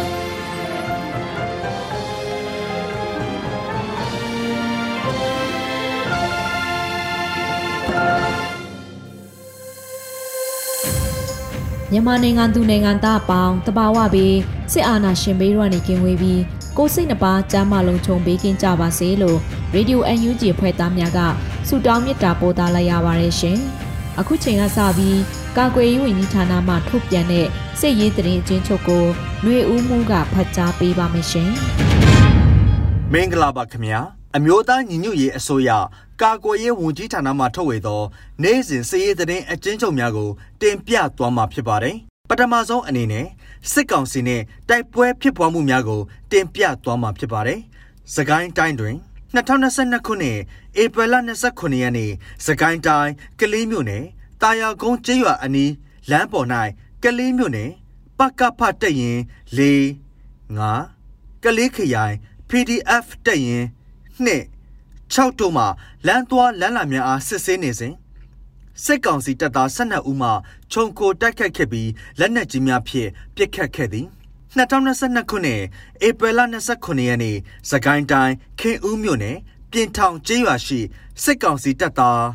။ မြန်မာနိုင်ငံသူနိုင်ငံသားအပေါင်းတဘာဝပြီးစစ်အာဏာရှင်ဘေးရွာနေကင်းဝေးပြီးကိုစိတ်နှပါကြမ်းမလုံးချုံပေးကင်းကြပါစေလို့ရေဒီယို UNG ဖွဲ့သားများကဆုတောင်းမေတ္တာပို့သလိုက်ရပါတယ်ရှင်။အခုချိန်ကစပြီးကာကွယ်ရေးဝန်ကြီးဌာနမှထုတ်ပြန်တဲ့စစ်ရေးတရင်အချင်းချုပ်ကိုຫນွေဦးမှုကဖတ်ကြားပေးပါမယ်ရှင်။မင်္ဂလာပါခင်ဗျာ။ အမျိုးသားညီညွတ်ရေးအစိုးရကာကွယ်ရေးဝန်ကြီးဌာနမှထုတ်ဝေသောနိုင်စဉ်စည်ရေးသတင်းအကျဉ်းချုပ်များကိုတင်ပြသွားမှာဖြစ်ပါတယ်။ပထမဆုံးအနေနဲ့စစ်ကောင်စီနဲ့တိုက်ပွဲဖြစ်ပွားမှုများကိုတင်ပြသွားမှာဖြစ်ပါတယ်။စကိုင်းတိုင်းတွင်2022ခုနှစ်ဧပြီလ29ရက်နေ့စကိုင်းတိုင်းကလေးမြို့နယ်တာယာကုန်းကျေးရွာအနီးလမ်းပေါ်၌ကလေးမြို့နယ်ပကဖတက်ရင်၄၅ကလေးခရိုင် PDF တက်ရင် 2 6တို့မှလမ်းသွားလမ်းလာများအားစစ်ဆေးနေစဉ်စစ်ကောင်စီတပ်သား12ဦးမှခြုံကိုတိုက်ခတ်ခဲ့ပြီးလက်နက်ကြီးများဖြင့်ပစ်ခတ်ခဲ့သည်2022ခုနှစ်ဧပြီလ29ရက်နေ့စကိုင်းတိုင်းခင်ဦးမြို့နယ်ပြင်ထောင်ကျေးရွာရှိစစ်ကောင်စီတပ်သား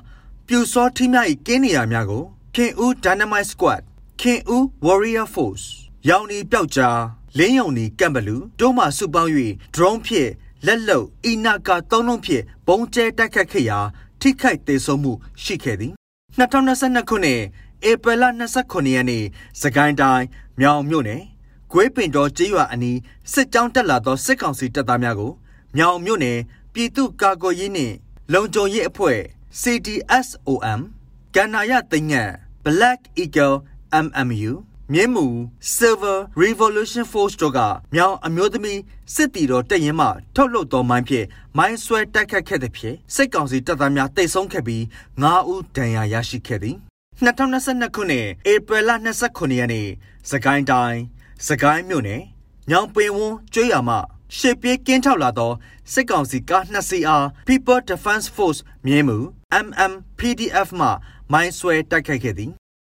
ပြူစောထီးများ၏ကင်းနေရာများကိုခင်ဦး Dynamite Squad ခင်ဦး Warrior Force ရောင်နီပျောက်ကြားလင်းယုံနီကမ်ဘလူတို့မှစုပေါင်း၍ဒရုန်းဖြင့် လက်လုံအီနာကာသုံးလုံးဖြင့်ဘုံကျဲတိုက်ခတ်ခဲ့ရာထိခိုက်ဒေဆုံးမှုရှိခဲ့သည်2022ခုနှစ်ဧပြီလ29ရက်နေ့စကိုင်းတိုင်းမြောင်မြို့နယ်ဂွေးပင်တော်ကျေးရွာအနီးစစ်ကြောင်းတက်လာသောစစ်ကောင်စီတပ်သားများကိုမြောင်မြို့နယ်ပြည်သူ့ကာကွယ်ရေးနှင့်လုံခြုံရေးအဖွဲ့ CDSOM ကန္နာယသိင္င Black Eagle MMU မြင်းမူ Silver Revolution Force တို့ကမြောင်အမျိုးသမီးစစ်တီတော်တက်ရင်မှထုတ်လုပ်တော်မိုင်းဖြင့်မိုင်းဆွဲတိုက်ခတ်ခဲ့တဲ့ဖြစ်စစ်ကောင်စီတပ်သားများတိတ်ဆုံးခဲ့ပြီး9ဦးဒဏ်ရာရရှိခဲ့သည်2022ခုနှစ်ဧပြီလ29ရက်နေ့စကိုင်းတိုင်းစကိုင်းမြို့နယ်ညောင်ပင်ဝန်းကျွေးရမှရှေ့ပြေးကင်းထောက်လာသောစစ်ကောင်စီကား2စီးအား People Defense Force မြင်းမူ MMPDF မှမိုင်းဆွဲတိုက်ခိုက်ခဲ့သည်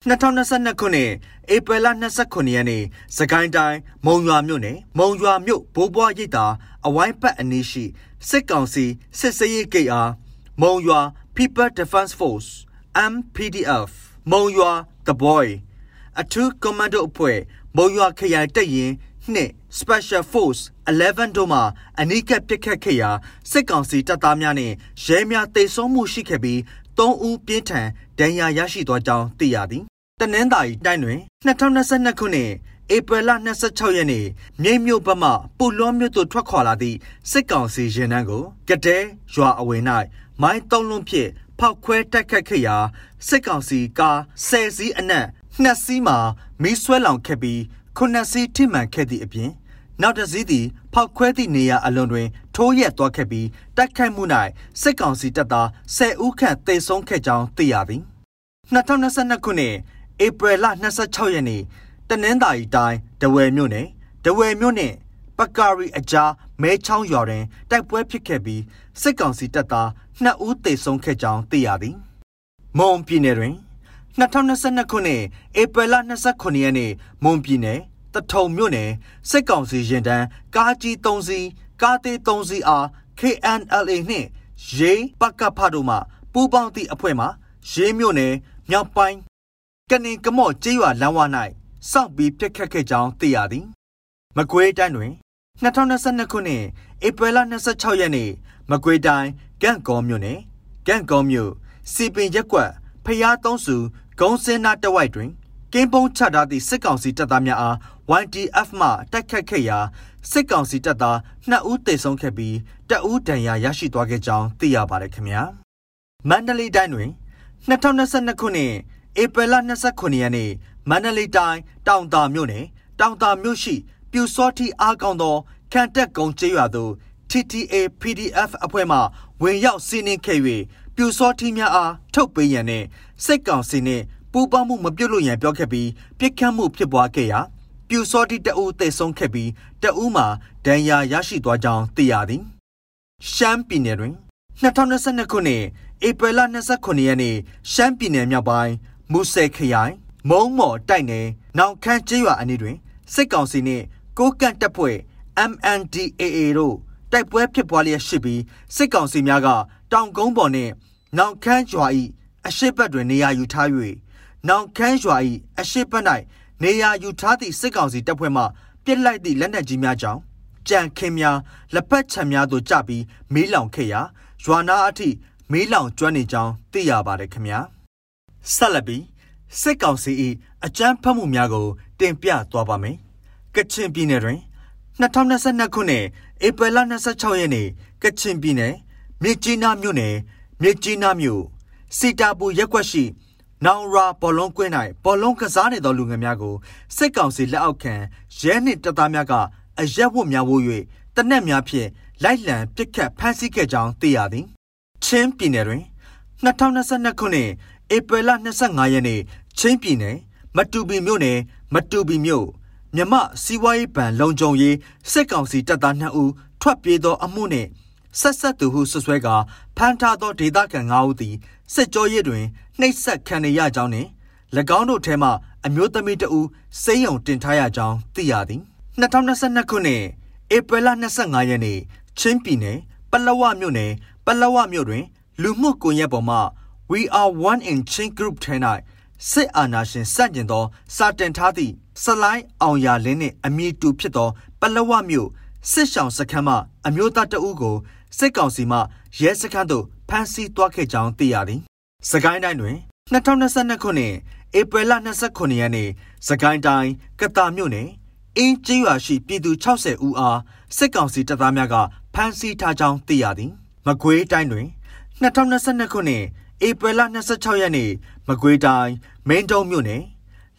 2022ခုနှစ်ဧပြီလ29ရက်နေ့စကိုင်းတိုင်းမုံရွာမြို့နယ်မုံရွာမြို့ဘိုးဘွားရိပ်သာအဝိုင်းပတ်အနီးရှိစစ်ကောင်စီစစ်စရေးဂိတ်အားမုံရွာ People Defense Force MPDF မုံရွာ The Boy အထူးကွန်မန်ဒိုအဖွဲ့မုံရွာခရိုင်တပ်ရင်နှင့် Special Force 11တို့မှအနိကပစ်ခတ်ခဲ့ရာစစ်ကောင်စီတပ်သားများနှင့်ရဲများတိုက်ဆုံမှုရှိခဲ့ပြီး3ဦးပြင်းထန်ဒဏ်ရာရရှိသွားကြောင်းသိရသည် တနင်္သာရီတိုင်းတွင်2022ခုနှစ်ဧပြီလ26ရက်နေ့မြိတ်မြို့ဘက်မှပူလောမြို့သို့ထွက်ခွာလာသည့်စစ်ကောင်စီရင်နှန်းကိုကတဲရွာအဝယ်၌မိုင်းတုံးလုံးဖြင့်ဖောက်ခွဲတိုက်ခတ်ခဲ့ရာစစ်ကောင်စီကားဆယ်စီးအနက်နှစ်စီးမှာမီးဆွဲလောင်ခဲ့ပြီးခုနှစ်စီးထိမှန်ခဲ့သည့်အပြင်နောက်တစ်စီးသည်ဖောက်ခွဲသည့်နေရာအလွန်တွင် ထိုးရက်သွားခဲ့ပြီးတိုက်ခိုက်မှု၌စစ်ကောင်စီတပ်သား10ဦးခန့်သေဆုံးခဲ့ကြောင်းသိရသည်2022ခုနှစ် ဧပြီလ26ရက်နေ့တနင်္သာရီတိုင်းဒဝယ်မြို့နယ်ဒဝယ်မြို့နယ်ပကာရီအကြားမဲချောင်းရွာတွင်တိုက်ပွဲဖြစ်ခဲ့ပြီးစစ်ကောင်စီတပ်သား2ဦးသေဆုံးခဲ့ကြောင်းသိရသည်မွန်ပြည်နယ်တွင်2022ခုနှစ်ဧပြီလ29ရက်နေ့မွန်ပြည်နယ်တထုံမြို့နယ်စစ်ကောင်စီရင်တန်းကားကြီး3စီးကားသေး3စီးအား KNLA နှင့်ရေးပကဖတို့မှပူးပေါင်းသည့်အဖွဲ့မှရေးမြို့နယ်မြောက်ပိုင်း ကနေကမော့ကျေးရွာလမ်းဝ၌စောင့်ပြီးပြစ်ခတ်ခဲ့ကြောင်းသိရသည်မကွေးတိုင်းတွင်2022ခုနှစ်ဧပြီလ26ရက်နေ့မကွေးတိုင်းကန့်ကောမြို့နယ်ကန့်ကောမြို့စီပင်ရက်ကွက်ဖျားသုံးစုဂုံစင်းနာတဝိုက်တွင်ကင်းပုံးချထားသည့်စစ်ကောင်စီတပ်သားများအား YDF မှတိုက်ခတ်ခဲ့ရာစစ်ကောင်စီတပ်သား2ဦးသေဆုံးခဲ့ပြီးတဦးဒဏ်ရာရရှိသွားခဲ့ကြောင်းသိရပါတယ်ခင်ဗျာမန္တလေးတိုင်းတွင်2022ခုနှစ် ဧပြီလ29ရက်နေ့မန္တလေးတိုင်းတောင်တာမြို့နယ်တောင်တာမြို့ရှိ ပြူစောတိအားကောင်းသောခံတက်ကုံကျေးရွာသို့ TTA PDF အဖွဲ့မှဝင်ရောက်စီးနင်းခဲ့၍ပြူစောတိများအားထုတ်ပေးရန်နဲ့စိတ်ကောင်စီနှင့်ပူးပေါင်းမှုမပြုတ်လို့ရန်ပြောခဲ့ပြီးပြစ်ခတ်မှုဖြစ်ပွားခဲ့ရာပြူစောတိတအူးသေဆုံးခဲ့ပြီးတအူးမှာဒဏ်ရာရရှိသွားကြောင်းသိရသည်ရှမ်းပြည်နယ်တွင်2022ခုနှစ်ဧပြီလ29ရက်နေ့ရှမ်းပြည်နယ်မြောက်ပိုင်း မူဆယ်ခရိုင် မုံမော်တိုက်နယ်နောင်ခမ်းကျေးရွာအနီးတွင်စစ်ကောင်စီနှင့်ကိုကန့်တပ်ဖွဲ့ MNDAA တို့တိုက်ပွဲဖြစ်ပွားလျက်ရှိပြီးစစ်ကောင်စီများကတောင်ကုန်းပေါ်နှင့်နောင်ခမ်းရွာ၏အရှိတ်ဘက်တွင်နေရာယူထား၍နောင်ခမ်းရွာ၏အရှိတ်ဘက်၌နေရာယူထားသည့်စစ်ကောင်စီတပ်ဖွဲ့မှပြစ်လိုက်သည့်လက်နက်ကြီးများကြောင့်ကြံခင်းများလက်ပတ်ချံများသို့ကျပြီးမီးလောင်ခဲ့ရာရွာနာအထိမီးလောင်ကျွမ်းနေကြောင်းသိရပါတယ်ခင်ဗျာ ဆက်လက်ပြီးစစ်ကောင်စီ၏အကြမ်းဖက်မှုများကို တင်ပြသွားပါမယ်ကချင်ပြည်နယ်တွင်2022ခုနှစ်ဧပြီလ26ရက်နေ့ကချင်ပြည်နယ်မြစ်ကြီးနားမြို့နယ်မြစ်ကြီးနားမြို့စီတာပူရက်ကွက်ရှိနောင်ရာဘောလုံးကွင်း၌ဘောလုံးကစားနေသောလူငယ်များကိုစစ်ကောင်စီလက်အောက်ခံရဲနှင့်တပ်သားများကအရက်ဝတ်များဝို့၍တနက်များဖြင့်လိုက်လံပစ်ခတ်ဖမ်းဆီးခဲ့ကြောင်းသိရသည်ချင်းပြည်နယ်တွင်2022ခုနှစ် ဧပြီလ25ရက်နေ့ချင်းပြည်နယ်မတူပီမြို့နယ်မတူပီမြို့မြမစီးပွားရေးဗန်လုံခြုံရေးစစ်ကောင်စီတပ်သား2ဦးထွက်ပြေးသောအမှုနှင့်ဆက်ဆက်သူဟုဆွဆွဲကဖမ်းထားသောဒေသခံ9ဦးသည်စစ်ကြောရေးတွင်နှိပ်စက်ခံရကြောင်းနှင့်၎င်းတို့ထဲမှအမျိုးသမီးတဦးစိမ့်ယုံတင်ထားရကြောင်းသိရသည်2022ခုနှစ်ဧပြီလ25ရက်နေ့ချင်းပြည်နယ်ပလောဝမြို့နယ်ပလောဝမြို့တွင် လူမှုကွန်ရက်ပေါ်မှ We are one in Chin Group ထဲ၌စစ်အာဏာရှင်စတင်သောစာတင်ထားသည့်ဆလိုင်းအောင်ရလင်းနှင့်အမည်တူဖြစ်သောပလောဝမြို့စစ်ဆောင်စခန်းမှအမျိုးသားတအုပ်ကိုစစ်ကောင်စီမှရဲစခန်းသို့ဖမ်းဆီးသွားခဲ့ကြောင်းသိရသည်။စကိုင်းတိုင်းတွင်2022ခုနှစ်ဧပြီလ29ရက်နေ့စကိုင်းတိုင်းကတာမြို့နယ်အင်းကျေးရွာရှိပြည်သူ60ဦးအားစစ်ကောင်စီတပ်သားများကဖမ်းဆီးထားကြောင်းသိရသည်။မကွေးတိုင်းတွင်2022ခုနှစ် ဧပြီလ26ရက်နေ့မကွေးတိုင်းမင်းတုံးမြို့နယ်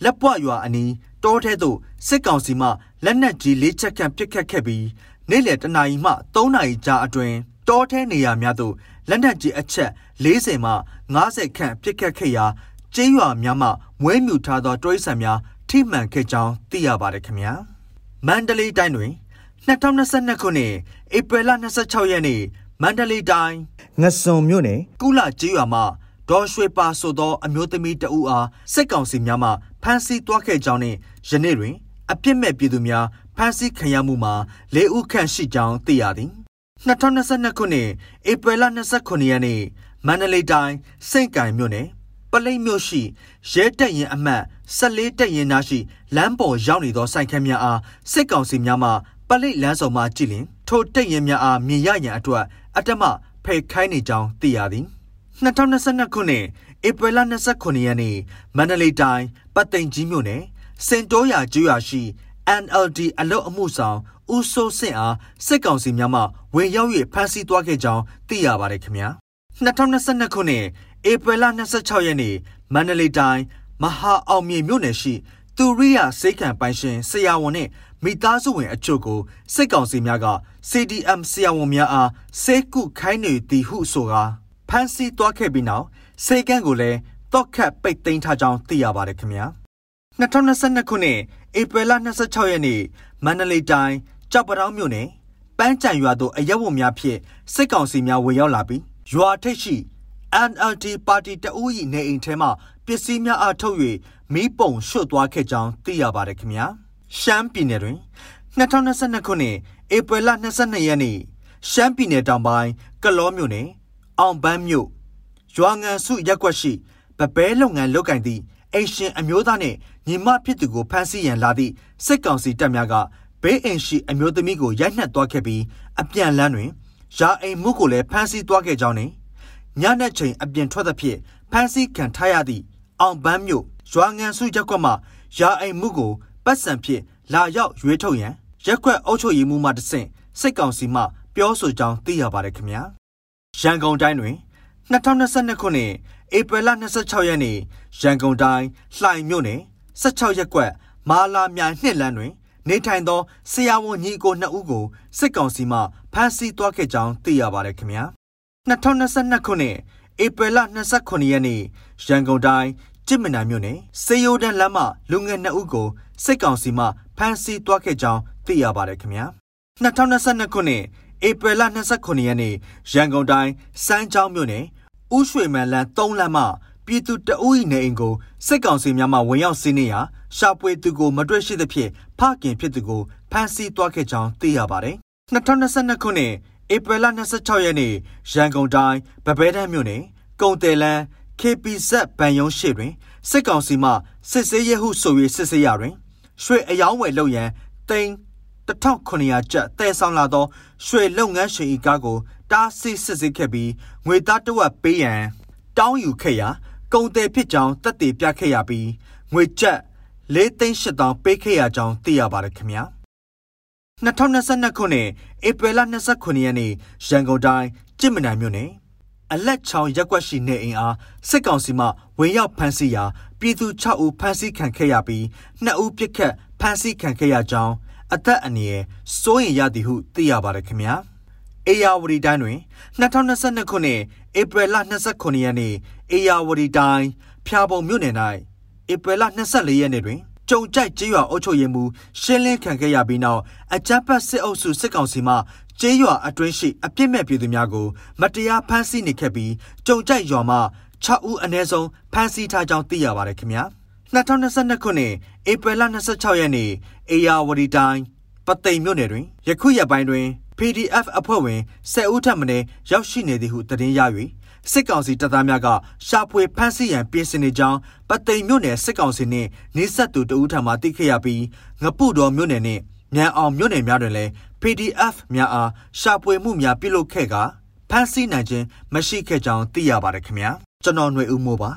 လက်ပွရွာအနီးတောထဲသို့စစ်ကောင်စီမှလက်နက်ကြီးလေးချက်ခန့်ပစ်ခတ်ခဲ့ပြီးနေ့လယ်တနာရီမှ3နာရီကြာအတွင်းတောထဲနေရာများသို့လက်နက်ကြီးအချက်40မှ50ခန့်ပစ်ခတ်ခဲ့ရာကျေးရွာများမှမွဲမြူထားသောတွိဆန်များထိမှန်ခဲ့ကြောင်းသိရပါတယ်ခင်ဗျာမန္တလေးတိုင်းတွင်2022ခုနှစ်ဧပြီလ26ရက်နေ့ မန္တလေးတိုင်းငစွန်မြို့နယ်ကုလကျေးရွာမှာဒေါ်ရွှေပါဆိုသောအမျိုးသမီးတဦးအားစစ်ကောင်စီများမှဖမ်းဆီးသွားခဲ့ကြောင်းနှင့်ယနေ့တွင် အပြစ်မဲ့ပြည်သူများဖမ်းဆီးခံရမှုမှာ၄ဦးခန့်ရှိကြောင်းသိရသည်2022ခုနှစ်ဧပြီလ29ရက်နေ့မန္တလေးတိုင်းစိန့်ကံမြို့နယ်ပလိတ်မြို့ရှိရဲတပ်ရင်အမှတ်14တပ်ရင်နာရှိလမ်းပေါ်ရောက်နေသောဆိုင်ခန်းများအားစစ်ကောင်စီများမှပလိတ်လမ်းဆောင်မှကြည်လင်ထိုတပ်ရင်များအားမြင်ရရန်အတွက် အတ္တမဖယ်ခိုင်းနေကြောင်းသိရသည်2022ခုနှစ်ဧပြီလ29ရက်နေ့မန္တလေးတိုင်းပတ်သိမ်ကြီးမြို့နယ်စင်တိုးရာကျွာရှိ NLD အလုတ်အမှုဆောင်ဦးစိုးစင့်အားစစ်ကောင်စီများမှဝင်ရောက်၍ဖမ်းဆီးသွားခဲ့ကြောင်းသိရပါတယ်ခင်ဗျာ2022ခုနှစ်ဧပြီလ26ရက်နေ့မန္တလေးတိုင်းမဟာအောင်မြေမြို့နယ်ရှိသူရိယစိတ်ခံပိုင်ရှင်ဆရာဝန်နှင့် မိသားစုဝင်အချို့ကိုစစ်ကောင်စီများက CDM ဆရာဝန်များအားစေကုခိုင်းနေသည်ဟုဆိုကာဖမ်းဆီးသွားခဲ့ပြီးနောက်စေကန်းကိုလည်းတော့ခတ်ပိတ်သိမ်းထားကြောင်းသိရပါတယ်ခင်ဗျာ2022ခုနှစ်ဧပြီလ26ရက်နေ့မန္တလေးတိုင်းကြောက်ပတောင်းမြို့နယ်ပန်းကြံရွာသို့အရက်ဝတ်များဖြင့်စစ်ကောင်စီများဝင်ရောက်လာပြီးရွာထိပ်ရှိ NLD ပါတီတအူး၏နေအိမ်ထဲမှပစ္စည်းများအားထုတ်၍မီးပုံရွှတ်သွားခဲ့ကြောင်းသိရပါတယ်ခင်ဗျာ ရှမ်းပြည်နယ်တွင်2022ခုနှစ်ဧပြီလ22ရက်နေ့ရှမ်းပြည်နယ်တောင်ပိုင်းကလောမြို့နယ်အောင်ပန်းမြို့ရွာငံစုရက်ကွက်ရှိပပဲလုပ်ငန်းလုပ်ကင်သည့်အိရှင်အမျိုးသားနှင့်ညီမဖြစ်သူကိုဖမ်းဆီးရန်လာသည့်စစ်ကောင်စီတပ်များကဘေးအိမ်ရှိအမျိုးသမီးကိုရိုက်နှက်သွားခဲ့ပြီးအပြန်လန်းတွင်ရာအိမ်မှုကိုလည်းဖမ်းဆီးသွားခဲ့ကြောင်းနှင့်ညညနေချိန်အပြင်ထွက်သဖြင့်ဖမ်းဆီးခံထားရသည့်အောင်ပန်းမြို့ရွာငံစုရက်ကွက်မှရာအိမ်မှုကို ပတ်စံဖြင့်လာရောက်ရွေးထုတ်ရန်ရက်ကွက်အုပ်ချုပ်ရေးမှူးမှတဆင့်စစ်ကောင်စီမှပြောဆိုကြောင်းသိရပါတယ်ခင်ဗျာရန်ကုန်တိုင်းတွင်2022ခုနှစ်ဧပြီလ26ရက်နေ့ရန်ကုန်တိုင်းလှိုင်မြို့နယ်16ရက်ကွက်မာလာမြိုင်နှစ်လမ်းတွင် နေထိုင်သောဆရာဝန်ညီကိုနှစ်ဦးကိုစစ်ကောင်စီမှဖမ်းဆီးသွားခဲ့ကြောင်းသိရပါတယ်ခင်ဗျာ2022ခုနှစ်ဧပြီလ29ရက်နေ့ရန်ကုန်တိုင်းကြစ်မနာမြို့နယ်စေယိုဒန်လမ်းမှလူငယ်နှစ်ဦးကို စစ်ကောင်စီမှဖမ်းဆီးသွားခဲ့ကြောင်းသိရပါတယ်ခင်ဗျာ2022ခုနှစ်ဧပြီလ29ရက်နေ့ရန်ကုန်တိုင်းစမ်းချောင်းမြို့နယ်ဥရွှေမန်လန်း3လမ်းမှပြည်သူတအုပ်၏နေအိမ်ကိုစစ်ကောင်စီများမှဝင်ရောက်စီးနင်းရာရှာပွေသူကိုမတွေ့ရှိသဖြင့်ဖခင်ဖြစ်သူကိုဖမ်းဆီးသွားခဲ့ကြောင်းသိရပါတယ်2022ခုနှစ်ဧပြီလ26ရက်နေ့ရန်ကုန်တိုင်းဗပဲတန်းမြို့နယ်ကုံတယ်လန်း KPZ ဗန်ယုံရှိတွင်စစ်ကောင်စီမှစစ်ဆေးရဟုဆို၍စစ်ဆေးရတွင် ရွှေအယောင်းဝယ်လုပ်ရန်တိန်1900ကျပ်တည်ဆောင်လာသောရွှေလုပ်ငန်းရှင်ဤကားကိုတားဆီးစစ်ဆေးခဲ့ပြီးငွေသားတဝက်ပေးရန်တောင်းယူခဲ့ရာကုံတယ်ဖြစ်ကြောင်းတက်တည်ပြခဲ့ရပြီးငွေကျပ်၄သိန်း၈တောင်ပေးခဲ့ရကြောင်းသိရပါတယ်ခင်ဗျာ2022ခုနှစ်ဧပြီလ29ရက်နေ့ရန်ကုန်တိုင်းကြစ်မနံမြို့နယ်အလက်ချောင်ရက်ွက်ရှိနေအိမ်အားစစ်ကောင်စီမှဝင်ရောက်ဖမ်းဆီးရာ ပြည်သူ6ဦးဖမ်းဆီးခံခဲ့ရပြီး2ဦးပြစ်ခတ်ဖမ်းဆီးခံခဲ့ရကြောင်းအသက်အန္တရာယ်စိုးရင်ရသည်ဟုသိရပါတယ်ခင်ဗျာအေယာဝတီတိုင်းတွင်2022ခုနှစ်ဧပြီလ29ရက်နေ့အေယာဝတီတိုင်းဖျာပုံမြို့နယ်၌ဧပြီလ24ရက်နေ့တွင်ကြုံကြိုက်ကျေးရွာအုပ်ချုပ်ရေးမှူးရှင်းလင်းခံခဲ့ရပြီးနောက်အကြမ်းဖက်စစ်အုပ်စုစစ်ကောင်စီမှကျေးရွာအတွင်းရှိအပြစ်မဲ့ပြည်သူများကိုမတရားဖမ်းဆီးနေခဲ့ပြီးကြုံကြိုက်ရွာမှ 6ဦးအနည်းဆုံးဖမ်းဆီးထားကြောင်းသိရပါတယ်ခင်ဗျာ2022ခုနှစ်ဧပြီလ26ရက်နေ့အေယာဝတီတိုင်းပသိမ်မြို့နယ်တွင်ယခုရက်ပိုင်းတွင် PDF အဖွဲ့ဝင်10ဦးထပ်မံရောက်ရှိနေသည်ဟုသတင်းရ၍စစ်ကောင်စီတပ်သားများကရှာဖွေဖမ်းဆီးရန်ပြင်ဆင်နေကြောင်းပသိမ်မြို့နယ်စစ်ကောင်စီနှင့်နေဆက်သူတဦးထံမှသိခဲ့ရပြီးငပုတော်မြို့နယ်နှင့်မြန်အောင်မြို့နယ်များတွင်လည်း PDF များအားရှာဖွေမှုများပြုလုပ်ခဲ့ကဖမ်းဆီးနိုင်ခြင်းမရှိခဲ့ကြောင်းသိရပါတယ်ခင်ဗျာ ကျွန်တော်ຫນွေဦးမိုးပါ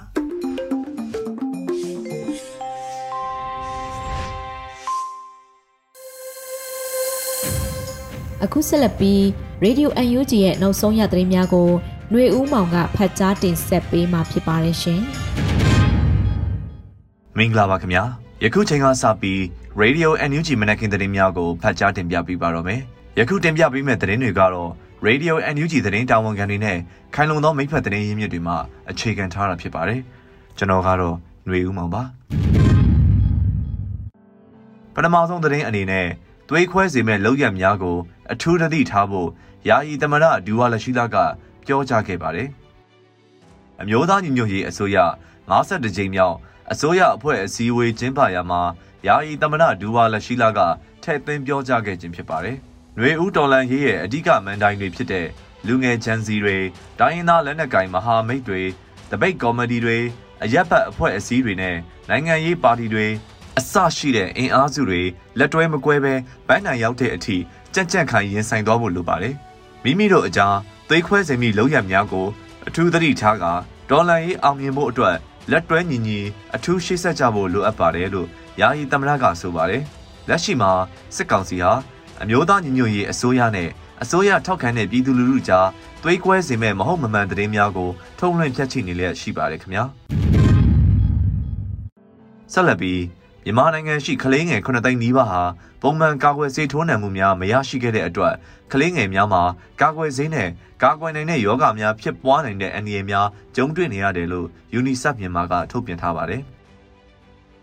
အခုဆက်လက်ပြီး Radio UNG ရဲ့နောက်ဆုံးရသတင်းများကိုຫນွေဦးမောင်ကဖတ်ကြားတင်ဆက်ပေးမှာဖြစ်ပါတယ်ရှင်။မင်္ဂလာပါခင်ဗျာ။ယခုချိန်ကစပြီး Radio UNG မနက်ခင်းသတင်းများကိုဖတ်ကြားတင်ပြပေးပါတော့မယ်။ယခုတင်ပြပေးမယ့်သတင်းတွေကတော့ Radio UNG သတင်းတာဝန်ခံတွေနဲ့ခိုင်လုံသောမိဖက်သတင်းရင်းမြစ်တွေမှအခြေခံထားတာဖြစ်ပါတယ်။ကျွန်တော်ကတော့ຫນွေဦးမောင်ပါ။ပထမဆုံးသတင်းအနေနဲ့သွေးခွဲစေမဲ့လောက်ရများကို အထူးသတိထားဖို့ယာယီသမရဒူဝါလရှိလာကပြောကြားခဲ့ပါတယ်။အမျိုးသားညီညွတ်ရေးအစိုးရ52ကြိမ်မြောက်အစိုးရအဖွဲ့အစည်းအဝေးကျင်းပရာမှာယာယီသမရဒူဝါလရှိလာကထည့်သွင်းပြောကြားခဲ့ခြင်းဖြစ်ပါတယ်။ ຫນွေဦးတော်လန်ရေးရဲ့အဓိကမန်တိုင်းတွေဖြစ်တဲ့လူငယ်ချန်စီတွေတိုင်းရင်းသားလက်နက်ကိုင်မဟာမိတ်တွေတပိတ်ကော်မတီတွေအရက်ဘတ်အဖွဲ့အစည်းတွေနဲ့နိုင်ငံရေးပါတီတွေအစရှိတဲ့အင်အားစုတွေလက်တွဲမကွဲပဲဗန်းနိုင်ရောက်တဲ့အထိကြက်ကြက်ခိုင်ရင်ဆိုင်သွားဖို့လိုပါတယ်။မိမိတို့အကြားသွေးခွဲစေမိလုံရများကိုအထူးသတိထားကဒေါ်လာရေးအောင်မြင်ဖို့အတွက်လက်တွဲညီညီအထူးရှေ့ဆက်ကြဖို့လိုအပ်ပါတယ်လို့ယာယီသမ္မတကဆိုပါတယ်။လက်ရှိမှာစစ်ကောင်စီဟာ အမျိုးသားညီညွတ်ရေးအစိုးရနဲ့အစိုးရထောက်ခံတဲ့ပြည်သူလူထုကြားသွေးကွဲစေမဲ့မဟုတ်မမှန်သတင်းများကိုထုတ်လွှင့်ဖြတ်ချိနေလျက်ရှိပါတယ်ခင်ဗျာ။ဆက်လက်ပြီးမြန်မာနိုင်ငံရှိကလေးငယ်9သိန်းနီးပါးဟာပုံမှန်ကာကွယ်ဆေးထိုးနှံမှုများမရရှိခဲ့တဲ့အတွက်ကလေးငယ်များမှာကာကွယ်ဆေးနဲ့ကာကွယ်နိုင်တဲ့ယောဂများဖြစ်ပွားနိုင်တဲ့အန္တရာယ်များကြုံတွေ့နေရတယ်လို့ UNICEF မြန်မာကထုတ်ပြန်ထားပါတယ်။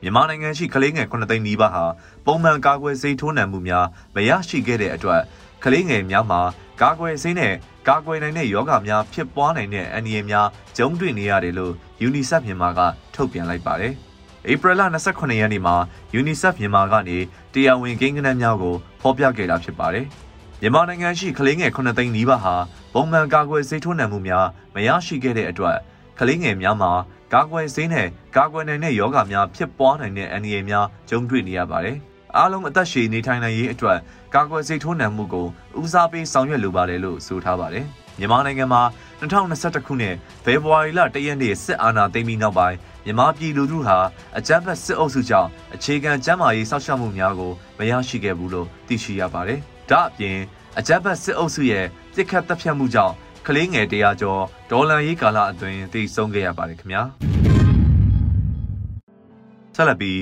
မြန်မာနိုင်ငံရှိကလေးငယ်9သိန်းနီးပါးဟာပုံမှန်ကာကွယ်ဆေးထိုးနှံမှုများမရရှိခဲ့တဲ့အတွက်ကလေးငယ်များမှာကာကွယ်ဆေးနဲ့ကာကွယ်နိုင်တဲ့ယောဂများဖြစ်ပွားနိုင်တဲ့အန္တရာယ်များကြုံတွေ့နေရတယ်လို့ UNICEF မြန်မာကထုတ်ပြန်လိုက်ပါတယ်။ဧပြီလ28ရက်နေ့မှာ UNICEF မြန်မာကနေတရားဝင်ကိန်းဂဏန်းများကိုဖော်ပြခဲ့တာဖြစ်ပါတယ်။မြန်မာနိုင်ငံရှိကလေးငယ်9သိန်းနီးပါးဟာပုံမှန်ကာကွယ်ဆေးထိုးနှံမှုများမရရှိခဲ့တဲ့အတွက်ကလေးငယ်များမှာ ကာကွယ်ဆေးနဲ့ကာကွယ်နိုင်တဲ့ယောဂများဖြစ်ပွားနိုင်တဲ့အန္တရာယ်များကြုံတွေ့နေရပါတယ်။အားလုံးအသက်ရှည်နေထိုင်နိုင်ရေးအတွက်ကာကွယ်ဆေးထိုးနှံမှုကိုဦးစားပေးဆောင်ရွက်လိုပါတယ်လို့ဆိုထားပါတယ်။မြန်မာနိုင်ငံမှာ2021ခုနှစ်ဖေဖော်ဝါရီလ1ရက်နေ့စစ်အာဏာသိမ်းပြီးနောက်ပိုင်းမြန်မာပြည်လူထုဟာအကြမ်းဖက်စစ်အုပ်စုကြောင့်အခြေခံကျန်းမာရေးစောင့်ရှောက်မှုများကိုမရရှိခဲ့ဘူးလို့သိရှိရပါတယ်။ဒါအပြင်အကြမ်းဖက်စစ်အုပ်စုရဲ့ပြစ်ခတ်တပ်ဖြတ်မှုကြောင့် ကလေးငယ်တရားကျော်ဒေါ်လာရေးကာလအတွင်းသိဆုံးခဲ့ရပါတယ်ခင်ဗျာ။ဆက်လက်ပြီး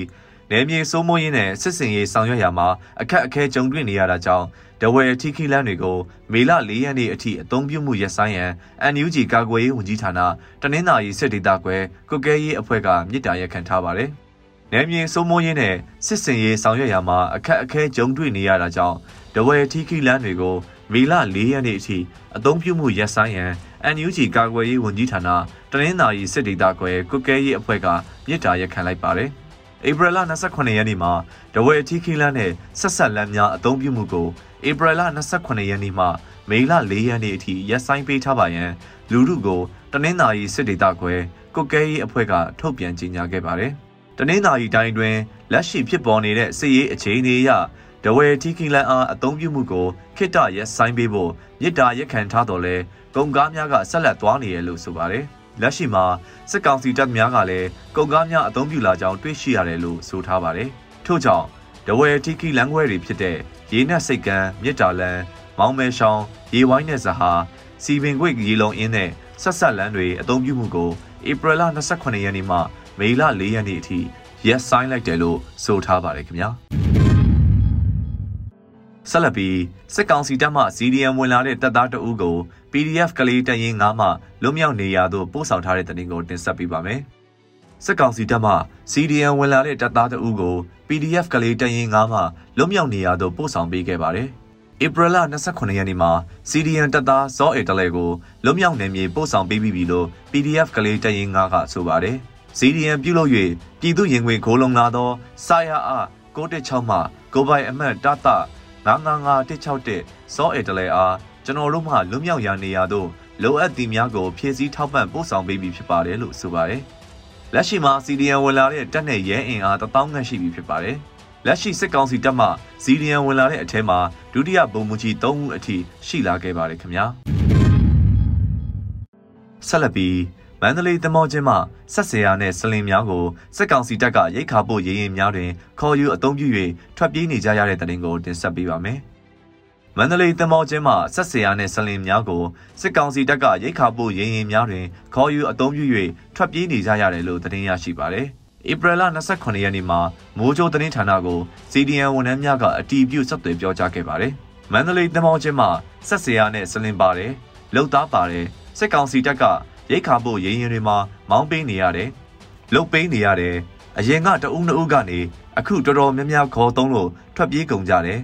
နယ်မြေစိုးမိုးရေးနဲ့စစ်စင်ရေးဆောင်ရွက်ရာမှာအခက်အခဲကြုံတွေ့နေရတာကြောင့်ဒဝယ်ထီခီလန်းတွေကိုမေလ၄ရက်နေ့အထိအသုံးပြုမှုရပ်ဆိုင်းရန် NUG ကာကွယ်ရေးဝန်ကြီးဌာနတနင်္သာရီစစ်ဒေသကွယ်ကုကဲရေးအဖွဲ့ကမြစ်တာရက်ခံထားပါတယ်။နယ်မြေစိုးမိုးရေးနဲ့စစ်စင်ရေးဆောင်ရွက်ရာမှာအခက်အခဲကြုံတွေ့နေရတာကြောင့်ဒဝယ်ထီခီလန်းတွေကို မေလ၄ရက်နေ့အထိအသုံးပြုမှုရပ်ဆိုင်းရန် NUG ကာကွယ်ရေးဝန်ကြီးဌာနတနင်္သာရီစစ်ဒေသကွယ်ကုကဲရေးအဖွဲ့ကမြစ်တာရက်ခံလိုက်ပါတယ်။ဧပြီလ28ရက်နေ့မှာဒဝဲထီခီလန်းနဲ့ဆက်ဆက်လမ်းများအသုံးပြုမှုကိုဧပြီလ28ရက်နေ့မှမေလ4ရက်နေ့အထိရပ်ဆိုင်းပေးထားပါရန်လူထုကိုတနင်္သာရီစစ်ဒေသခွဲကုတ်ကဲရေးအဖွဲ့ကထုတ်ပြန်ကြေညာခဲ့ပါတယ်။တနင်္သာရီတိုင်းတွင်လက်ရှိဖြစ်ပေါ်နေတဲ့စစ်ရေးအခြေအနေအရ ဒဝဲထီခီလန်းအားအသုံးပြုမှုကိုခိတရက်ဆိုင်းပေးဖို့မြစ်တာရက်ခံထားတော်လဲကုန်ကားများကဆက်လက်သွားနေရလို့ဆိုပါတယ်။လက်ရှိမှာစစ်ကောင်စီတပ်များကလည်းကုန်ကားများအသုံးပြုလာကြောင်းတွေ့ရှိရတယ်လို့ဆိုထားပါတယ်။ထို့ကြောင့်ဒဝဲတီကီလမ်းခွဲတွေဖြစ်တဲ့ရေနက်စိတ်ကမ်းမြစ်တာလန်မောင်မဲရှောင်းရေဝိုင်းနဲ့ဇဟာစီပင်ခွေရေလုံအင်းနဲ့ဆက်ဆက်လမ်းတွေအသုံးပြုမှုကိုဧပြီလ28ရက်နေ့မှမေလ4ရက်နေ့အထိရက်ဆိုင်လိုက်တယ်လို့ဆိုထားပါတယ်ခင်ဗျာ။ ဆက်လက်ပြီးစစ်ကောင်စီတပ်မှ CDM ဝင်လာတဲ့တပ်သားတအုပ်ကို PDF ကလေးတရင်9မှလွတ်မြောက်နေရာသို့ပို့ဆောင်ထားတဲ့တင်ကိုတင်ဆက်ပေးပါမယ်။စစ်ကောင်စီတပ်မှ CDM ဝင်လာတဲ့တပ်သားတအုပ်ကို PDF ကလေးတရင်9မှလွတ်မြောက်နေရာသို့ပို့ဆောင်ပေးခဲ့ပါတယ်။ဧပြီလ28ရက်နေ့မှာ CDN တပ်သားဇောအေတလဲကိုလွတ်မြောက်နေမြေပို့ဆောင်ပေးပြီးပြီလို့ PDF ကလေးတရင်9ကဆိုပါတယ်။ CDN ပြုလုပ်၍ပြည်သူရင်ဝင်ခိုးလုံလာသောစာရအ916မှကိုပိုင်အမှတ်တတ 95561စောအေတလဲအားကျွန်တော်တို့မှလွတ်မြောက်ရာနေရာသို့လိုအပ်သည်များကိုဖြည့်ဆည်းထောက်ပံ့ပို့ဆောင်ပေးပြီးဖြစ်ပါတယ်လို့ဆိုပါတယ်။လက်ရှိမှာ CDN ဝင်လာတဲ့တပ်နဲ့ရဲအင်အား1000ခန့်ရှိပြီဖြစ်ပါတယ်။လက်ရှိစစ်ကောင်စီတပ်မှ CDN ဝင်လာတဲ့အထက်မှာဒုတိယဗိုလ်မှူးကြီး3ဦးအထိရှိလာခဲ့ပါတယ်ခင်ဗျာ။ဆက်လက်ပြီး မန္တလေးသမောချင်းမှဆက်ဆရာနဲ့စလင်များကိုစစ်ကောင်စီတပ်ကရိတ်ခါပို့ရေးရင်များတွင် ခေါ်ယူအုံပြု၍ထွက်ပြေးနေကြရတဲ့တရင်ကိုတင်ဆက်ပေးပါမယ်။မန္တလေးသမောချင်းမှဆက်ဆရာနဲ့စလင်များကိုစစ်ကောင်စီတပ်ကရိတ်ခါပို့ရေးရင်များတွင် ခေါ်ယူအုံပြု၍ထွက်ပြေးနေကြရတယ်လို့သတင်းရရှိပါတယ်။ဧပြီလ28ရက်နေ့မှာမိုးကြိုးသတင်းဌာနကို CDN ဝန်ထမ်းများကအတီးပြုဆက်သွယ်ပြောကြားခဲ့ပါတယ်။မန္တလေးသမောချင်းမှဆက်ဆရာနဲ့စလင်ပါတယ်။လုံသားပါတယ်။စစ်ကောင်စီတပ်က ရိတ်ခါဖို့ရင်းရင်တွေမှာမောင်းပေးနေရတယ်လှုပ်ပေးနေရတယ်အရင်ကတအုပ်နှုပ်ကနေအခုတော်တော်များများခေါ်သုံးလို့ထွက်ပြေးကုန်ကြတယ်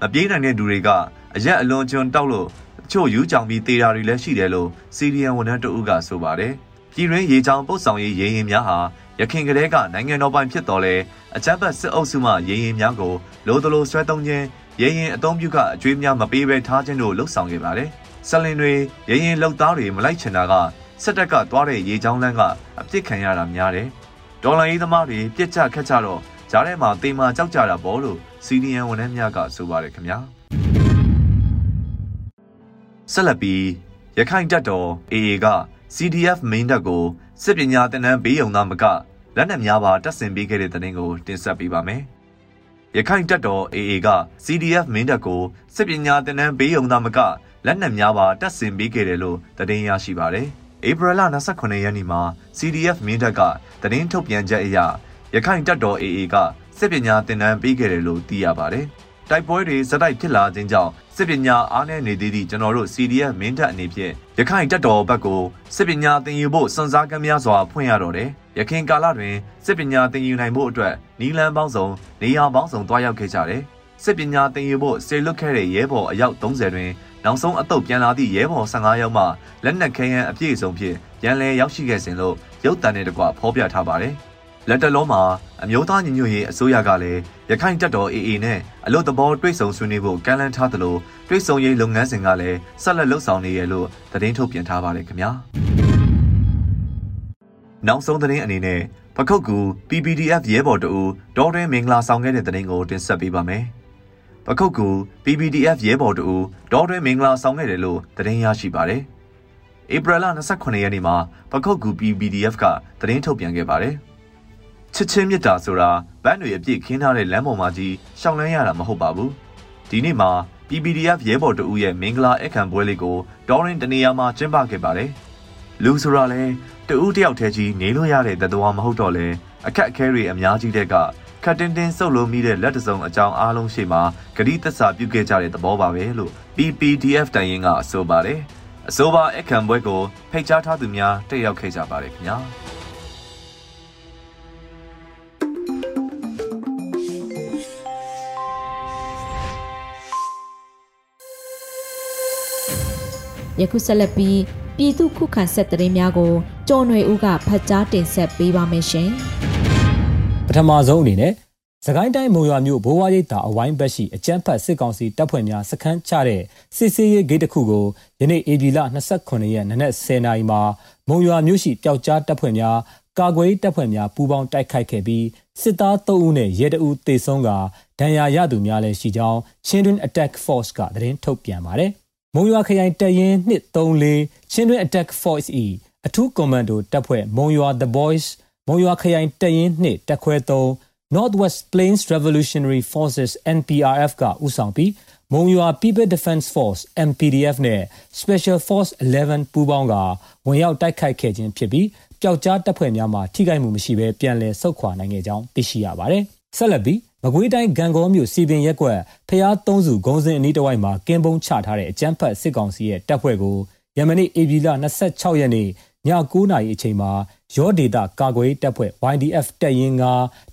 မပြေးနိုင်တဲ့လူတွေကအရက်အလွန်ကျွံတောက်လို့ချို့ယူကြောင်ပြီးတေတာတွေလည်းရှိတယ်လို့စီရီယန်ဝန်ထမ်းတအုပ်ကဆိုပါတယ်ပြည်ရင်းရေချောင်းပုတ်ဆောင်ရေးရင်းရင်များဟာရခင်ကလေးကနိုင်ငံတော်ပိုင်ဖြစ်တော်လဲအကြမ်းဖက်စစ်အုပ်စုမှရင်းရင်များကိုလိုတလိုဆွဲသုံးခြင်းရင်းရင်အုံပြုကအကျွေးများမပေးဘဲထားခြင်းတို့လှုပ်ဆောင်ခဲ့ပါတယ်ဆလင်တွေရင်းရင်လှုပ်သားတွေမလိုက်ချင်တာက စစ်တပ်ကသွားတဲ့ရေချောင်းလမ်းကအပြစ်ခံရတာများတယ်။ဒေါ်လာရေးသမားတွေပြစ်ချခတ်ကြတော့ဂျားထဲမှာတေမာကြောက်ကြတာပေါ့လို့စီနီယံဝန်ထမ်းများကဆိုပါတယ်ခင်ဗျာ။ဆက်လက်ပြီးရခိုင်တပ်တော် AA က CDF main တပ်ကိုစစ်ပညာသင်တန်းဘေးုံသားမကလက်နက်များပါတပ်ဆင်ပေးခဲ့တဲ့တဲ့တင်ကိုတင်ဆက်ပေးပါမယ်။ရခိုင်တပ်တော် AA က CDF main တပ်ကိုစစ်ပညာသင်တန်းဘေးုံသားမကလက်နက်များပါတပ်ဆင်ပေးခဲ့တယ်လို့သတင်းရရှိပါတယ်။ ဧပြီလ29ရက်နေ့မှာ CDF မင်းတပ်ကသတင်းထုတ်ပြန်ချက်အရရခိုင်တပ်တော် AA ကစစ်ပညာသင်တန်းပေးခဲ့တယ်လို့သိရပါတယ်။တိုက်ပွဲတွေဇက်တိုက်ဖြစ်လာခြင်းကြောင့်စစ်ပညာအားနည်းနေသေးသည့်ကျွန်တော်တို့ CDF မင်းတပ်အနေဖြင့်ရခိုင်တပ်တော်ဘက်ကိုစစ်ပညာသင်ယူဖို့စွန့်စားကမ်းများစွာဖွင့်ရတော့တယ်။ရခိုင်ကာလတွင်စစ်ပညာသင်ယူနိုင်ဖို့အတွက်နီလန်ပေါင်းစုံနေရာပေါင်းစုံတွားရောက်ခဲ့ကြတယ်။စစ်ပညာသင်ယူဖို့စေလွတ်ခဲ့တဲ့ရဲဘော်အယောက်30တွင် နောက်ဆုံးအတုပ်ပြန်လာသည့်ရဲဘော်15ယောက်မှလက်နက်ခဲယမ်းအပြည့်အစုံဖြင့်ပြန်လည်ရောက်ရှိခဲ့စဉ်လို့ရုပ်တံနဲ့တကွဖော်ပြထားပါတယ်။လက်တလုံးမှာအမျိုးသားညီညွတ်ရေးအစိုးရကလည်းရခိုင်တပ်တော် AA နဲ့အလို့သဘောတွိတ်ဆုံဆွေးနွေးဖို့ကမ်းလှမ်းထားသလိုတွိတ်ဆုံရေးလုပ်ငန်းစဉ်ကလည်းဆက်လက်လှုပ်ဆောင်နေရလို့သတင်းထုတ်ပြန်ထားပါတယ်ခင်ဗျာ။နောက်ဆုံးသတင်းအနေနဲ့ပခုတ်ကူ PPDF ရဲဘော်တူဒေါ်တွင်မင်္ဂလာဆောင်ခဲ့တဲ့သတင်းကိုတင်ဆက်ပေးပါမယ်။ ပခုတ်ကူ PPDF ရဲဘော်တို့ဒေါ်တွင်မင်္ဂလာဆောင်ခဲ့တယ်လို့သတင်းရရှိပါတယ်ဧပြီလ29ရက်နေ့မှာပခုတ်ကူ PPDF ကသတင်းထုတ်ပြန်ခဲ့ပါတယ်။ချစ်ချင်းမြတ်တာဆိုတာဗန်းတွေအပြည့်ခင်းထားတဲ့လမ်းပေါ်မှာကြီးရှောင်လန်းရတာမဟုတ်ပါဘူး။ဒီနေ့မှာ PPDF ရဲဘော်တအူးရဲ့မင်္ဂလာအခမ်းပွဲလေးကိုဒေါရင်တနေရာမှာကျင်းပခဲ့ပါတယ်။လူဆိုတာလဲတအူးတယောက်တည်းကြီးနေလို့ရတဲ့တတော်မဟုတ်တော့လဲအခက်အခဲတွေအများကြီးတဲ့ကခ တ်တင်းတင်းဆုပ်လို့မိတဲ့လက်တစုံအကြောင်းအားလုံးရှိမှဂတိသက်စာပြုခဲ့ကြတဲ့သဘောပါပဲလို့ PPDF တိုင်ရင်ကဆိုပါတယ်အဆိုပါအခမ်းပွဲကိုဖိတ်ကြားထားသူများတက်ရောက်ခဲ့ကြပါတယ်ခင်ဗျာယခုဆက်လက်ပြီးပြည်သူခုခံဆက်သတင်းများကိုကျော်ຫນွေဦးကဖတ်ကြားတင်ဆက်ပေးပါမယ်ရှင်။ ပထမဆုံးအနေနဲ့စကိုင်းတိုင်းမုံရွာမြို့ဘိုးဝါရိပ်သာအဝိုင်းဘက်ရှိအကြမ်းဖက်စစ်ကောင်စီတပ်ဖွဲ့များစခန်းချတဲ့စစ်စေးရေးဂိတ်တစ်ခုကိုယနေ့ဧပြီလ29ရက်နနက်10:00နာရီမှာမုံရွာမြို့ရှိပျောက်ကြားတပ်ဖွဲ့များကာကွယ်တပ်ဖွဲ့များပူးပေါင်းတိုက်ခိုက်ခဲ့ပြီးစစ်သား3ဦးနဲ့ရဲတအူးတေဆုံးကဒဏ်ရာရသူများလည်းရှိကြောင်း Children Attack Force ကသတင်းထုတ်ပြန်ပါတယ်။မုံရွာခရိုင်တပ်ရင်း234 Children Attack Force E အထူးကွန်မန်ဒိုတပ်ဖွဲ့မုံရွာ The Boys မုံရွာခရိုင်တပ်ရင်း2တပ်ခွဲ3 Northwest Plains Revolutionary Forces NPRF ကဦးဆောင်ပြီးမုံရွာ People Defense Force MPDF နဲ့ Special Force 11ပူးပေါင်းကဝင်ရောက်တိုက်ခိုက်ခဲ့ခြင်းဖြစ်ပြီးပျောက်ကြားတပ်ဖွဲ့များမှထိခိုက်မှုမရှိဘဲပြန်လည်ဆုတ်ခွာနိုင်ခဲ့ကြောင်းသိရှိရပါတယ်။ဆက်လက်ပြီးမကွေးတိုင်းဂံကောမြို့စီပင်ရက်ကွက်ဖျားသုံးစုဂုံစင်အနီးတစ်ဝိုက်မှာကင်းပုံးချထားတဲ့အကြမ်းဖက်စစ်ကောင်စီရဲ့တပ်ဖွဲ့ကိုယမနေ့ AB လ26ရက်နေ့ ည9:00နာရီအချိန်မှာရောဒေတာကာကွယ်တပ်ဖွဲ့ YDF တပ်ရင်းက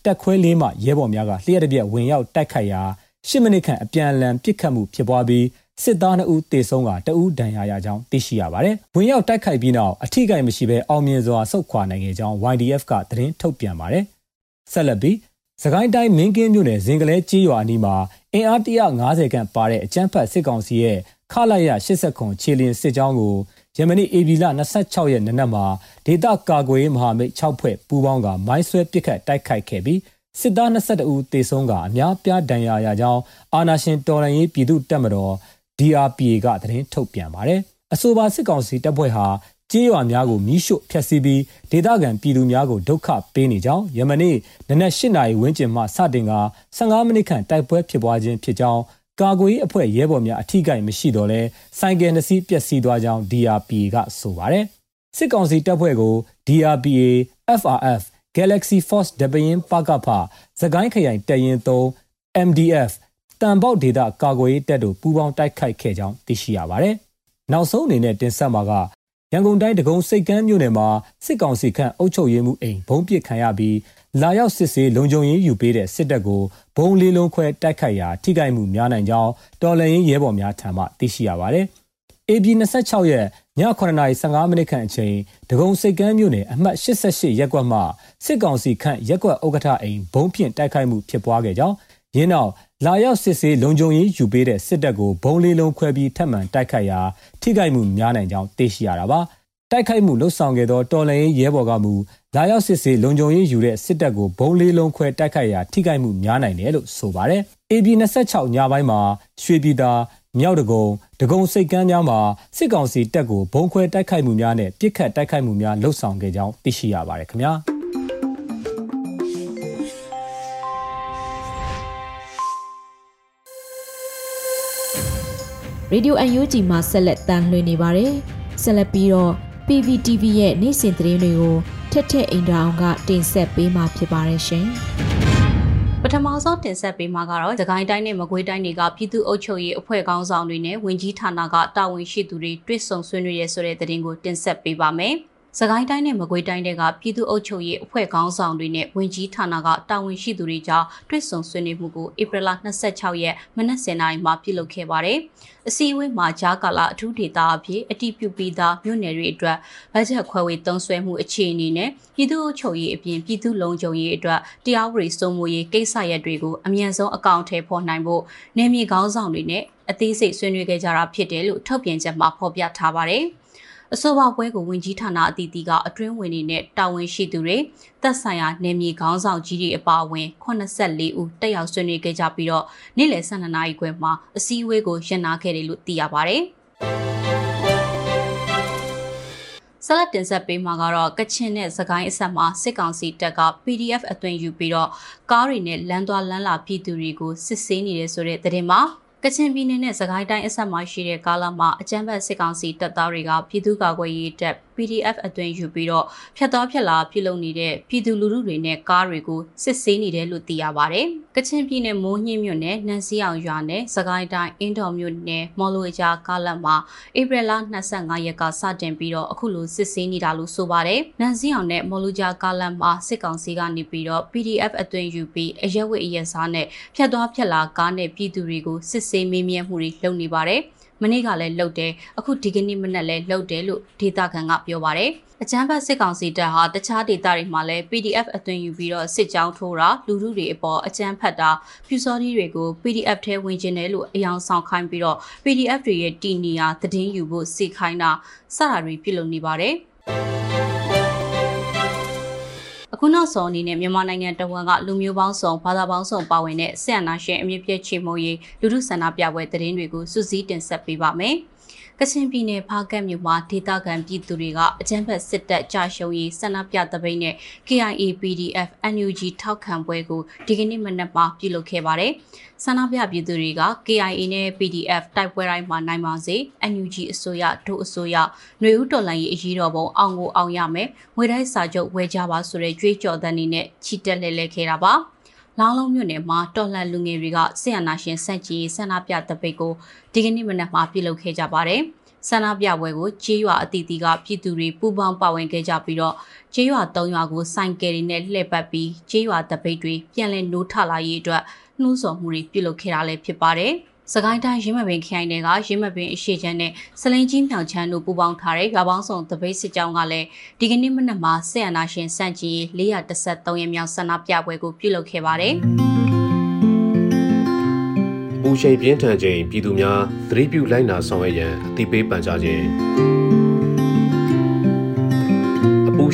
တပ်ခွဲလေးမှရဲဘော်များကလျှက်တပြက်ဝင်ရောက်တိုက်ခိုက်ရာ10မိနစ်ခန့်အပြန်အလှန်ပစ်ခတ်မှုဖြစ်ပွားပြီးစစ်သား2ဦးတေဆုံးကတဦးဒဏ်ရာရကြောင်းသိရှိရပါတယ်။ဝင်ရောက်တိုက်ခိုက်ပြီးနောက်အထိကိမရှိဘဲအောင်မြင်စွာဆုတ်ခွာနိုင်ခဲ့ကြောင်း YDF ကသတင်းထုတ်ပြန်ပါတယ်။ဆက်လက်ပြီးစကိုင်းတိုင်းမင်းကင်းမြို့နယ်ဇင်ကလဲကြီးရွာအနီးမှာအင်အား150ခန့်ပါတဲ့အကြမ်းဖက်စစ်ကောင်စီရဲ့ခလာရ80ခွန်ခြေလင်းစစ်ကြောင်းကို ယမနေ့ဧပြီလ26ရက်နေ့နက်မှာဒေသကာကွယ်ရေးမဟာမိတ်6ဖွဲ့ပူးပေါင်းကမိုင်းဆွဲပစ်ခတ်တိုက်ခိုက်ခဲ့ပြီးစစ်သား22ဦးသေဆုံးကအများပြားဒဏ်ရာရကြောင်းအာနာရှင်တော်လှန်ရေးပြည်သူ့တပ်မတော် DRPA ကသတင်းထုတ်ပြန်ပါတယ်။အဆိုပါစစ်ကောင်စီတပ်ဖွဲ့ဟာကြေးရွာများကိုမိရှို့ဖျက်ဆီးပြီးဒေသခံပြည်သူများကိုဒုက္ခပေးနေကြောင်းယမနေ့နနက်၈နာရီဝန်းကျင်မှစတင်က15မိနစ်ခန့်တိုက်ပွဲဖြစ်ပွားခြင်းဖြစ်ကြောင်း ကာကွယ်အဖွဲ့ရဲဘော်များအထိကိမရှိတော့လဲဆိုင်ကယ်နှစ်စီးပျက်စီးသွားကြောင်း DRPA ကဆိုပါတယ်စစ်ကောင်စီတပ်ဖွဲ့ကို DRPA FRF Galaxy Force ဒပရင်ပကဖစကိုင်းခရိုင်တရင်3 MDF တန်ပေါက်ဒေတာကာကွယ်တပ်တို့ပူးပေါင်းတိုက်ခိုက်ခဲ့ကြောင်းသိရှိရပါတယ်နောက်ဆုံးအနေနဲ့တင်ဆက်မှာကရန်ကုန်တိုင်းဒဂုံစိတ်ကမ်းမြို့နယ်မှာစစ်ကောင်စီခန့်အုပ်ချုပ်ရေးမှုအိမ်ဘုံပစ်ခံရပြီး လာရောက်စစ်ဆေးလုံခြုံရေးယူပေးတဲ့စစ်တပ်ကိုဘုံလေးလုံးခွဲတိုက်ခိုက်ရာထိခိုက်မှုများနိုင်ကြောင်းတော်လှန်ရေးရဲဘော်များထံမှသိရှိရပါတယ်။ AB 26ရက်ည9:15မိနစ်ခန့်အချိန်ဒဂုံစိတ်ကမ်းမြို့နယ်အမှတ်88ရပ်ကွက်မှစစ်ကောင်စီခန့်ရပ်ကွက်ဥက္ကဋ္ဌအိမ်ဘုံဖြင့်တိုက်ခိုက်မှုဖြစ်ပွားခဲ့ကြောင်းရင်းနောက်လာရောက်စစ်ဆေးလုံခြုံရေးယူပေးတဲ့စစ်တပ်ကိုဘုံလေးလုံးခွဲပြီးထပ်မံတိုက်ခိုက်ရာထိခိုက်မှုများနိုင်ကြောင်းသိရှိရတာပါတိုက်ခိုက်မှုလှုပ်ဆောင်ခဲ့သောတော်လှန်ရေးရဲဘော်ကမူ လာရောက်စစ်ဆေးလုံခြုံရေးယူတဲ့စစ်တပ်ကိုဘုံလေးလုံးခွဲတိုက်ခိုက်ရာထိခိုက်မှုများနိုင်တယ်လို့ဆိုပါတယ်။ AB 26ညပိုင်းမှာရွှေပြည်သာမြောက်တကုံဒဂုံစိတ်ကမ်းများမှာစစ်ကောင်စီတပ်ကိုဘုံခွဲတိုက်ခိုက်မှုများနဲ့ပြစ်ခတ်တိုက်ခိုက်မှုများလှုပ်ဆောင်ခဲ့ကြောင်းသိရှိရပါတယ်ခင်ဗျာ။ရေဒီယို UNG မှာဆက်လက်တန်လှည့်နေပါတယ်။ဆက်လက်ပြီးတော့ PPTV ရဲ့နေ့စဉ်သတင်းတွေကို ထက်ထက်အင်ဒရာအောင်ကတင်ဆက်ပေးမှာဖြစ်ပါတယ်ရှင်။ပထမဆုံးတင်ဆက်ပေးမှာကတော့သခိုင်းတိုင်းနဲ့မကွေးတိုင်းတွေကပြည်သူ့အုပ်ချုပ်ရေးအဖွဲ့ခေါင်းဆောင်တွေနဲ့ဝင်ကြီးဌာနကတာဝန်ရှိသူတွေတွေ့ဆုံဆွေးနွေးရဲဆိုတဲ့သတင်းကိုတင်ဆက်ပေးပါမယ်။ စကိုင်းတိုင်းနဲ့မကွေးတိုင်းတွေကပြည်သူ့အုပ်ချုပ်ရေးအဖွဲ့ခေါင်းဆောင်တွေနဲ့ဝင်ကြီးဌာနကတာဝန်ရှိသူတွေကြားတွေ့ဆုံဆွေးနွေးမှုကိုဧပြီလ26ရက်မနက်7:00နာရီမှာပြုလုပ်ခဲ့ပါတယ်။အစည်းအဝေးမှာဂျာကာလာအထူးဒေသအဖြစ်အတိပြုပြီးသားမြို့နယ်တွေအတွက်ဘတ်ဂျက်ခွဲဝေသုံးစွဲမှုအခြေအနေနဲ့ပြည်သူ့အုပ်ချုပ်ရေးအပြင်ပြည်သူ့လုံခြုံရေးအတွက်တရားဥပဒေစိုးမိုးရေးကိစ္စရပ်တွေကိုအမြန်ဆုံးအကောင့်ထဲပေါ်နိုင်ဖို့နေမြေခေါင်းဆောင်တွေနဲ့အသေးစိတ်ဆွေးနွေးခဲ့ကြတာဖြစ်တယ်လို့ထုတ်ပြန်ချက်မှာဖော်ပြထားပါတယ်။ အဆိုပါပွဲကိုဝင်ကြီးဌာနအသီးသီးကအတွင်းဝင်တွေနဲ့တာဝန်ရှိသူတွေသက်ဆိုင်ရာနယ်မြေခေါင်းဆောင်ကြီးတွေအပါအဝင်84ဦးတက်ရောက်ဆွေးနွေးခဲ့ကြပြီးတော့နေ့လယ်12နာရီခွဲမှာအစည်းအဝေးကိုရန်နာခဲ့တယ်လို့သိရပါဗျ။ဆက်လက်တင်ဆက်ပေးမှာကတော့ကချင်နဲ့စကိုင်းအဆက်မှာစစ်ကောင်စီတပ်က PDF အသွင်ယူပြီးတော့ကားတွေနဲ့လမ်းသွားလမ်းလာပြည်သူတွေကိုစစ်ဆေးနေတယ်ဆိုတဲ့သတင်းမှာ ကချင်ပြည်နယ်နဲ့စကိုင်းတိုင်းအဆက်မှာရှိတဲ့ကားလမ်းမှာအကြမ်းဖက်စစ်ကောင်စီတပ်သားတွေကပြည်သူ့ကာကွယ်ရေးတပ် PDF အသွင်ယူပြီးတော့ဖြတ်တော်ဖြတ်လာပြုလုပ်နေတဲ့ပြည်သူလူထုတွေနဲ့ကားတွေကိုစစ်ဆေးနေတယ်လို့သိရပါတယ်။ကချင်ပြည်နယ်မိုးညှင်းမြို့နယ်နန်စီအောင်ရွာနဲ့စကိုင်းတိုင်းအင်းတော်မြို့နယ်မော်လိုကြားကားလမ်းမှာဧပြီလ25ရက်ကစတင်ပြီးတော့အခုလိုစစ်ဆေးနေတာလို့ဆိုပါတယ်။နန်စီအောင်နဲ့မော်လိုကြားကားလမ်းမှာစစ်ကောင်စီကနေပြီးတော့ PDF အသွင်ယူပြီးအရက်ဝတ်အရက်စားနဲ့ဖြတ်တော်ဖြတ်လာကားနဲ့ပြည်သူတွေကိုစစ်ဆေးမေးမြန်းမှုတွေလုပ်နေပါတယ်။ မနေ့ကလည်းလှုပ်တယ်အခုဒီကနေ့မနက်လည်းလှုပ်တယ်လို့ဒေတာခန်ကပြောပါတယ်အကြမ်းဖက်စစ်ကောင်စီတပ်ဟာတခြားဒေသတွေမှာလည်း PDF အသွင်ယူပြီးတော့စစ်ကြောင်းထိုးတာလူထုတွေအပေါ်အကြမ်းဖက်တာဖြူစော်ဒီတွေကို PDF ထဲဝင်ကျင်တယ်လို့အယောင်ဆောင်ခိုင်းပြီးတော့ PDF တွေရဲ့တီနီယာသတင်းယူဖို့စိတ်ခိုင်းတာစတာတွေပြုလုပ်နေပါတယ် အခုနောက်ဆုံးအနေနဲ့မြန်မာနိုင်ငံတဝန်ကလူမျိုးပေါင်းစုံဘာသာပေါင်းစုံပါဝင်တဲ့ဆင်အနာရှင်အမြင့်ပြည့်ချေမှုရေးလူထုဆန္ဒပြပွဲသတင်းတွေကိုစုစည်းတင်ဆက်ပေးပါမယ်။ ကချင်ပြည်နယ်ဖားကတ်မြို့မှာဒေသခံပြည်သူတွေကအကြမ်းဖက်စစ်တပ်ကြာရှုံးရေးဆန္ဒပြတပိတ်နဲ့ KIA PDF NUG ထောက်ခံပွဲကိုဒီကနေ့မနက်မှာပြုလုပ်ခဲ့ပါတယ်။ဆန္ဒပြပြည်သူတွေက KIA နဲ့ PDF တိုက်ပွဲတိုင်းမှာနိုင်ပါစေ NUG အစိုးရဒုအစိုးရຫນွေဦးတော်လှန်ရေးအရေးတော်ပုံအောင်ကိုအောင်ရမယ်ငွေတိုင်းစာချုပ်ဝယ်ကြပါဆိုတဲ့ကြွေးကြော်သံတွေနဲ့ချီတက်လှည့်လည်ခဲ့တာပါ။ လောင်းလုံးမြို့နယ်မှာတော်လှန်လူငယ်တွေကဆီယနာရှင်စန့်ကြီးဆန္ဒပြတပိတ်ကိုဒီကနေ့မနက်မှာပြုလုပ်ခဲ့ကြပါတယ်။ဆန္ဒပြပွဲကိုကျေးရွာအသီးသီးကပြည်သူတွေပူးပေါင်းပါဝင်ခဲ့ကြပြီးတော့ကျေးရွာ၃ရွာကိုစိုင်းကယ်တွေနဲ့လှည့်ပတ်ပြီးကျေးရွာတပိတ်တွေပြန်လည်နိုးထလာရေးအတွက်နှိုးဆော်မှုတွေပြုလုပ်ခဲ့တာလည်းဖြစ်ပါတယ်။ စကိုင်းတိုင်းရင်းမပင်ခရိုင်တွေကရင်းမပင်အရှိချမ်းနဲ့စလင်းကြီးမြောင်ချမ်းတို့ပူးပေါင်းထားတဲ့ရွာပေါင်းစုံတပိတ်စစ်ကြောင်းကလည်းဒီကနေ့မနက်မှာဆက်အနာရှင်စန့်ကြီး413ရက်မြောက်ဆန္ဒပြပွဲကိုပြုလုပ်ခဲ့ပါတယ်။ပူရှိန်ပြင်းထန်ခြင်းပြည်သူများသတိပြုလိုက်နာဆောင်ရွက်ရန်အသိပေးပန်ကြားခြင်း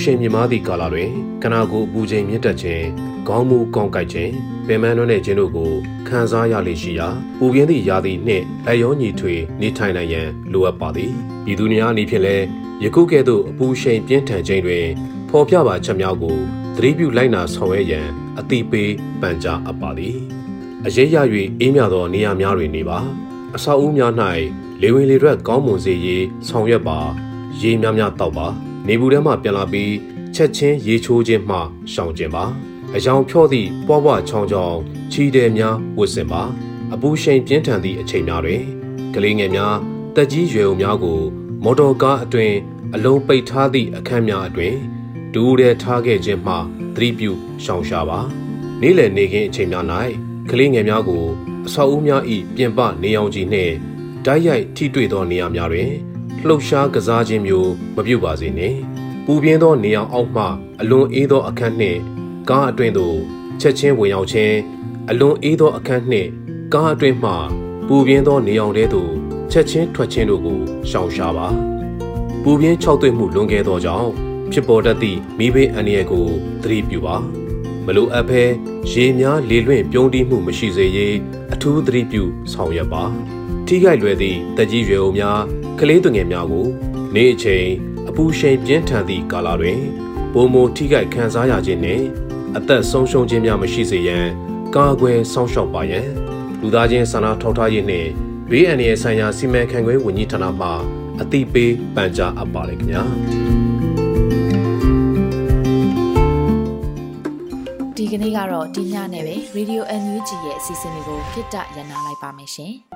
ရှိန်မြမာသည့်ကာလတွင်ခနာကိုအပူချိန်မြင့်တက်ခြင်းခေါင်းမူကောင်းကိုက်ခြင်းပင်မနှွမ်းတဲ့ခြင်းတို့ကိုခံစားရလေရှိရာပူပြင်းသည့်ရာသီနှင့်အယောညီထွေနေထိုင်နိုင်ရန်လိုအပ်ပါသည်ပြည်သူများအနေဖြင့်လည်းယခုကဲ့သို့အပူရှိန်ပြင်းထန်ခြင်းတွင်ဖော်ပြပါချက်များကိုသတိပြုလိုက်နာဆောင်ရွက်ရန်အတိပေးပန်ကြားအပ်ပါသည်အရေးရ၍အေးမြသောနေရာများတွင်နေပါအဆောက်အဦများ၌လေဝင်လေထွက်ကောင်းမွန်စေရေးဆောင်ရွက်ပါရေများများတောက်ပါ နေဘူးထဲမှပြန်လာပြီးချက်ချင်းရေချိုးခြင်းမှရှောင်ခြင်းပါအယောင်ဖြော့သည့်ပွားပွားချောင်းချောင်းချီတယ်များဝတ်ဆင်ပါအပူရှိန်ပြင်းထန်သည့်အချိန်များတွင်ကလေးငယ်များတက်ကြီးရွယ်အိုများကို မော်တော်ကားအတွင် အလုံးပိတ်ထားသည့်အခန်းများအတွင်ဒူးရဲထားခဲ့ခြင်းမှသတိပြုရှောင်ရှားပါနေ့လည်နေခင်းအချိန်များ၌ကလေးငယ်များကိုအဆောက်အဦများ၏ပြင်ပနေအောင်ကြီးနှင့်တိုက်ရိုက်ထိတွေ့သောနေရာများတွင် လှုပ်ရှားကစားခြင်းမျိုးမပြုပါစေနှင့်ပူပြင်းသောနေအောင်အောက်မှအလွန်အေးသောအခန်းနှင့်ကားအတွင်သို့ချက်ချင်းဝင်ရောက်ခြင်းအလွန်အေးသောအခန်းနှင့်ကားအတွင်မှပူပြင်းသောနေအောင်တဲသို့ချက်ချင်းထွက်ခြင်းတို့ကိုရှောင်ရှားပါပူပြင်းခြောက်သွေ့မှုလွန်ခဲ့သောကြောင့်ဖြစ်ပေါ်တတ်သည့်မိဘအန္တရာယ်ကိုသတိပြုပါမလိုအပ်ဘဲရေများလေလွင့်ပြုံးတီးမှုမရှိစေရေးအထူးသတိပြုဆောင်ရွက်ပါထိခိုက်လွယ်သည့်တက်ကြီးရွယ်အိုများ ကလေးသူငယ်များကို နေ့အချိန်အပူရှိန်ပြင်းထန်သည့်ကာလတွင်ပုံမထိခိုက်ခံစားရခြင်းနှင့်အသက်ဆုံးရှုံးခြင်းများမရှိစေရန်ကာကွယ်စောင့်ရှောက်ပါရန်လူသားချင်းစာနာထောက်ထားရေးနှင့်ဘေးအန္တရာယ်ဆိုင်ရာစီမံခန့်ခွဲဝန်ကြီးဌာနမှအသိပေးပန်ကြားအပ်ပါလေခင်ဗျာဒီကနေ့ကတော့ဒီညနဲ့ပဲ Radio NUG ရဲ့အစီအစဉ်လေးကိုခਿੱတရနာလိုက်ပါမယ်ရှင်။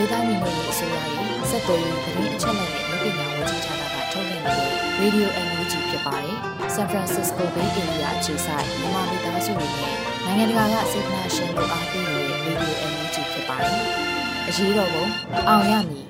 မြေသားမျိုးတွေအစိုးရရဲ့စက်တော်ရင်သတင်းအချက်အလက်တွေလုပ်ပြညာဝန်ကြီးဌာနကထုတ်လွှင့်နေတဲ့ Radio NUG ဖြစ်ပါတယ်။ San Francisco Bay Area အခြေစိုက်မြန်မာမိသားစုတွေနဲ့နိုင်ငံတကာကစေတနာရှင်တို့အားပေးနေတဲ့ Radio NUG ဖြစ်ပါတယ်။အရေးတော်ပုံအောင်ရမည်